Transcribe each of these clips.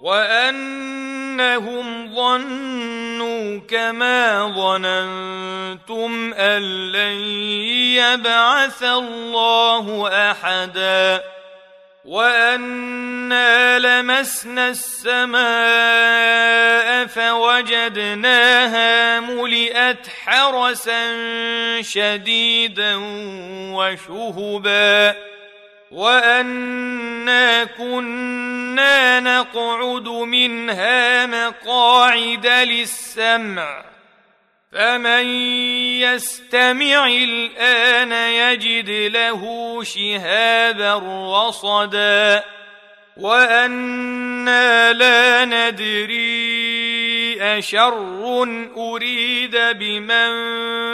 وأنهم ظنوا كما ظننتم أن لن يبعث الله أحدا وأنا لمسنا السماء فوجدناها ملئت حرسا شديدا وشهبا وأنا كنا نقعد منها مقاعد للسمع. فمن يستمع الآن يجد له شهابا رصدا. وأنا لا ندري أشر أريد بمن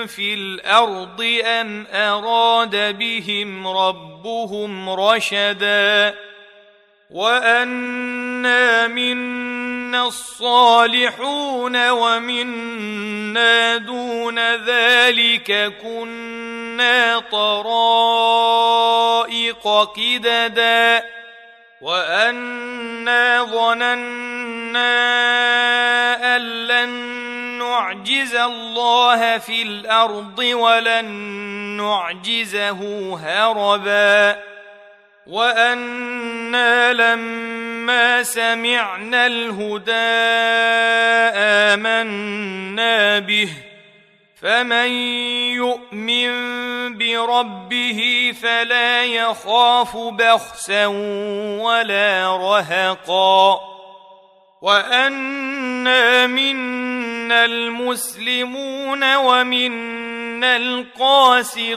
في الأرض أم أراد بهم ربهم رشدا. وانا منا الصالحون ومنا دون ذلك كنا طرائق قددا وانا ظننا ان لن نعجز الله في الأرض ولن نعجزه هربا وأنا لما سمعنا الهدى امنا به فمن يؤمن بربه فلا يخاف بخسا ولا رهقا وانا منا المسلمون ومنا القاسطون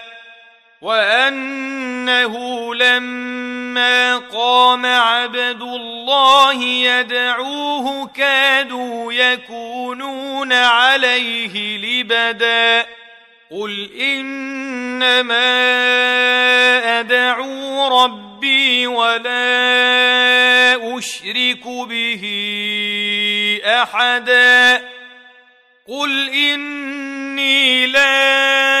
وأنه لما قام عبد الله يدعوه كادوا يكونون عليه لبدا. قل إنما أدعو ربي ولا أشرك به أحدا. قل إني لا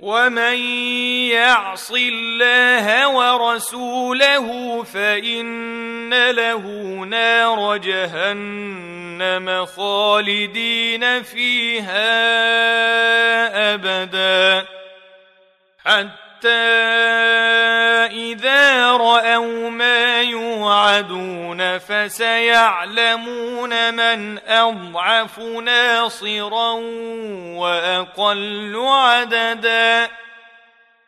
ومن يعص الله ورسوله فان له نار جهنم خالدين فيها ابدا حتى اذا راوا ما يوعدون فسيعلمون من أضعف ناصرا وأقل عددا.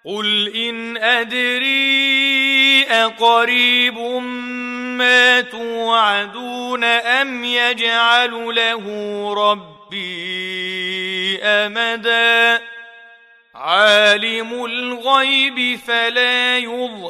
قل إن أدري أقريب ما توعدون أم يجعل له ربي أمدا. عالم الغيب فلا يظهر